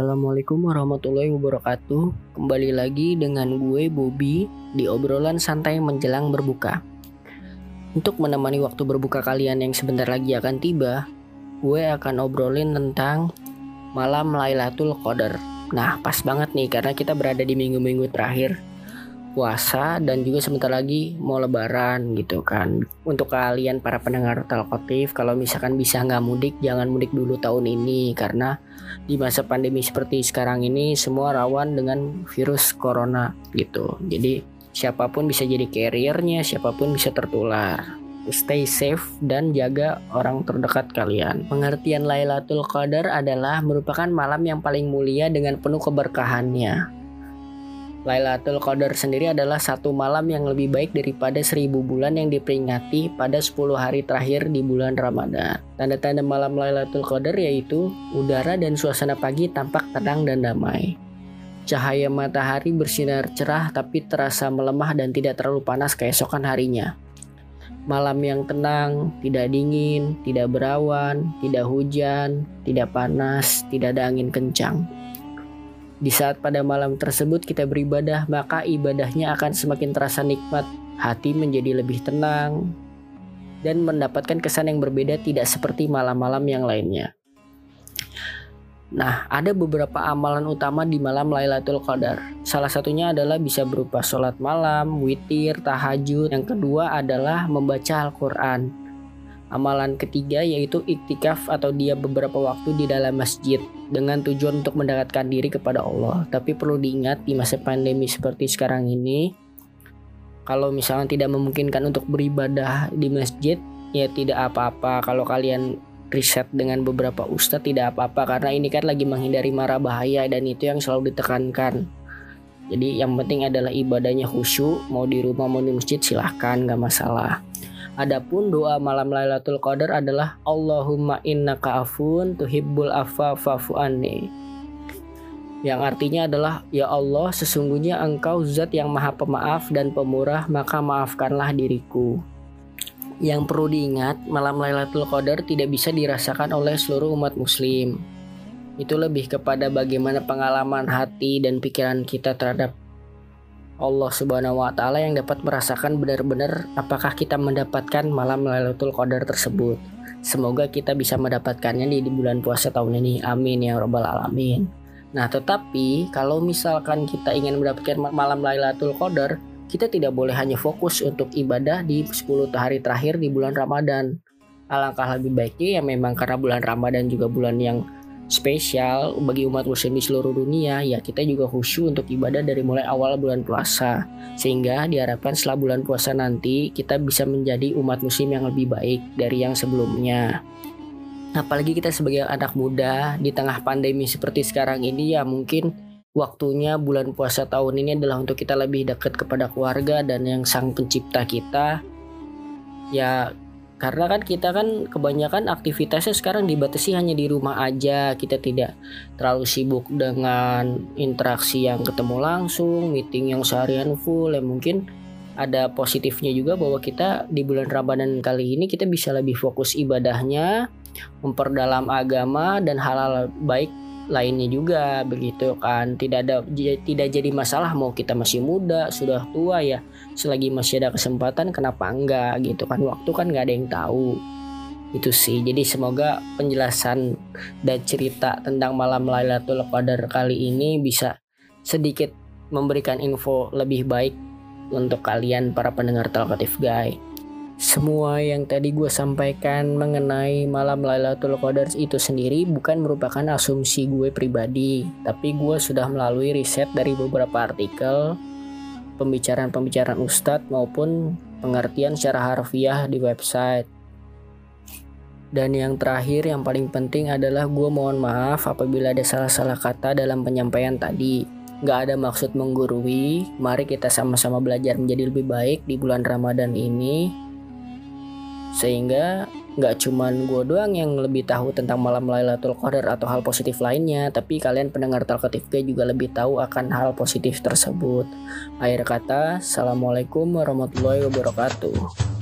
Assalamualaikum warahmatullahi wabarakatuh. Kembali lagi dengan gue Bobby di obrolan santai menjelang berbuka. Untuk menemani waktu berbuka kalian yang sebentar lagi akan tiba, gue akan obrolin tentang malam Lailatul Qadar. Nah, pas banget nih karena kita berada di minggu-minggu terakhir puasa dan juga sebentar lagi mau lebaran gitu kan untuk kalian para pendengar talkotif kalau misalkan bisa nggak mudik jangan mudik dulu tahun ini karena di masa pandemi seperti sekarang ini semua rawan dengan virus corona gitu jadi siapa pun bisa jadi carriernya siapa pun bisa tertular stay safe dan jaga orang terdekat kalian. Pengertian Lailatul Qadar adalah merupakan malam yang paling mulia dengan penuh keberkahannya. Lailatul Qadar sendiri adalah satu malam yang lebih baik daripada seribu bulan yang diperingati pada 10 hari terakhir di bulan Ramadan. Tanda-tanda malam Lailatul Qadar yaitu udara dan suasana pagi tampak tenang dan damai. Cahaya matahari bersinar cerah tapi terasa melemah dan tidak terlalu panas keesokan harinya. Malam yang tenang, tidak dingin, tidak berawan, tidak hujan, tidak panas, tidak ada angin kencang. Di saat pada malam tersebut kita beribadah, maka ibadahnya akan semakin terasa nikmat, hati menjadi lebih tenang, dan mendapatkan kesan yang berbeda tidak seperti malam-malam yang lainnya. Nah, ada beberapa amalan utama di malam Lailatul Qadar. Salah satunya adalah bisa berupa sholat malam, witir, tahajud. Yang kedua adalah membaca Al-Quran. Amalan ketiga yaitu iktikaf atau dia beberapa waktu di dalam masjid dengan tujuan untuk mendekatkan diri kepada Allah. Tapi perlu diingat di masa pandemi seperti sekarang ini, kalau misalnya tidak memungkinkan untuk beribadah di masjid, ya tidak apa-apa. Kalau kalian riset dengan beberapa ustadz tidak apa-apa karena ini kan lagi menghindari mara bahaya dan itu yang selalu ditekankan. Jadi yang penting adalah ibadahnya khusyuk, mau di rumah mau di masjid silahkan nggak masalah. Adapun doa malam Lailatul Qadar adalah Allahumma innaka afun tuhibbul afa fa'fu anni. Yang artinya adalah ya Allah sesungguhnya engkau zat yang maha pemaaf dan pemurah maka maafkanlah diriku. Yang perlu diingat, malam Lailatul Qadar tidak bisa dirasakan oleh seluruh umat muslim. Itu lebih kepada bagaimana pengalaman hati dan pikiran kita terhadap Allah Subhanahu wa taala yang dapat merasakan benar-benar apakah kita mendapatkan malam Lailatul Qadar tersebut. Semoga kita bisa mendapatkannya di, bulan puasa tahun ini. Amin ya rabbal alamin. Nah, tetapi kalau misalkan kita ingin mendapatkan malam Lailatul Qadar, kita tidak boleh hanya fokus untuk ibadah di 10 hari terakhir di bulan Ramadan. Alangkah lebih baiknya ya memang karena bulan Ramadan juga bulan yang spesial bagi umat muslim di seluruh dunia. Ya kita juga khusyuk untuk ibadah dari mulai awal bulan puasa. Sehingga diharapkan setelah bulan puasa nanti kita bisa menjadi umat muslim yang lebih baik dari yang sebelumnya. Apalagi kita sebagai anak muda di tengah pandemi seperti sekarang ini ya mungkin waktunya bulan puasa tahun ini adalah untuk kita lebih dekat kepada keluarga dan yang sang pencipta kita. Ya karena kan kita kan kebanyakan aktivitasnya sekarang dibatasi hanya di rumah aja. Kita tidak terlalu sibuk dengan interaksi yang ketemu langsung meeting yang seharian full. Ya mungkin ada positifnya juga bahwa kita di bulan Ramadan kali ini kita bisa lebih fokus ibadahnya memperdalam agama dan hal-hal baik lainnya juga begitu kan. Tidak ada tidak jadi masalah mau kita masih muda sudah tua ya. Selagi masih ada kesempatan kenapa enggak gitu kan. Waktu kan nggak ada yang tahu. Itu sih. Jadi semoga penjelasan dan cerita tentang malam Lailatul Qadar kali ini bisa sedikit memberikan info lebih baik untuk kalian para pendengar talkative guy semua yang tadi gue sampaikan mengenai malam Lailatul Qadar itu sendiri bukan merupakan asumsi gue pribadi, tapi gue sudah melalui riset dari beberapa artikel, pembicaraan-pembicaraan ustadz maupun pengertian secara harfiah di website. Dan yang terakhir yang paling penting adalah gue mohon maaf apabila ada salah-salah kata dalam penyampaian tadi. Gak ada maksud menggurui, mari kita sama-sama belajar menjadi lebih baik di bulan Ramadan ini sehingga nggak cuman gue doang yang lebih tahu tentang malam Lailatul Qadar atau hal positif lainnya, tapi kalian pendengar talkative juga lebih tahu akan hal positif tersebut. Akhir kata, Assalamualaikum warahmatullahi wabarakatuh.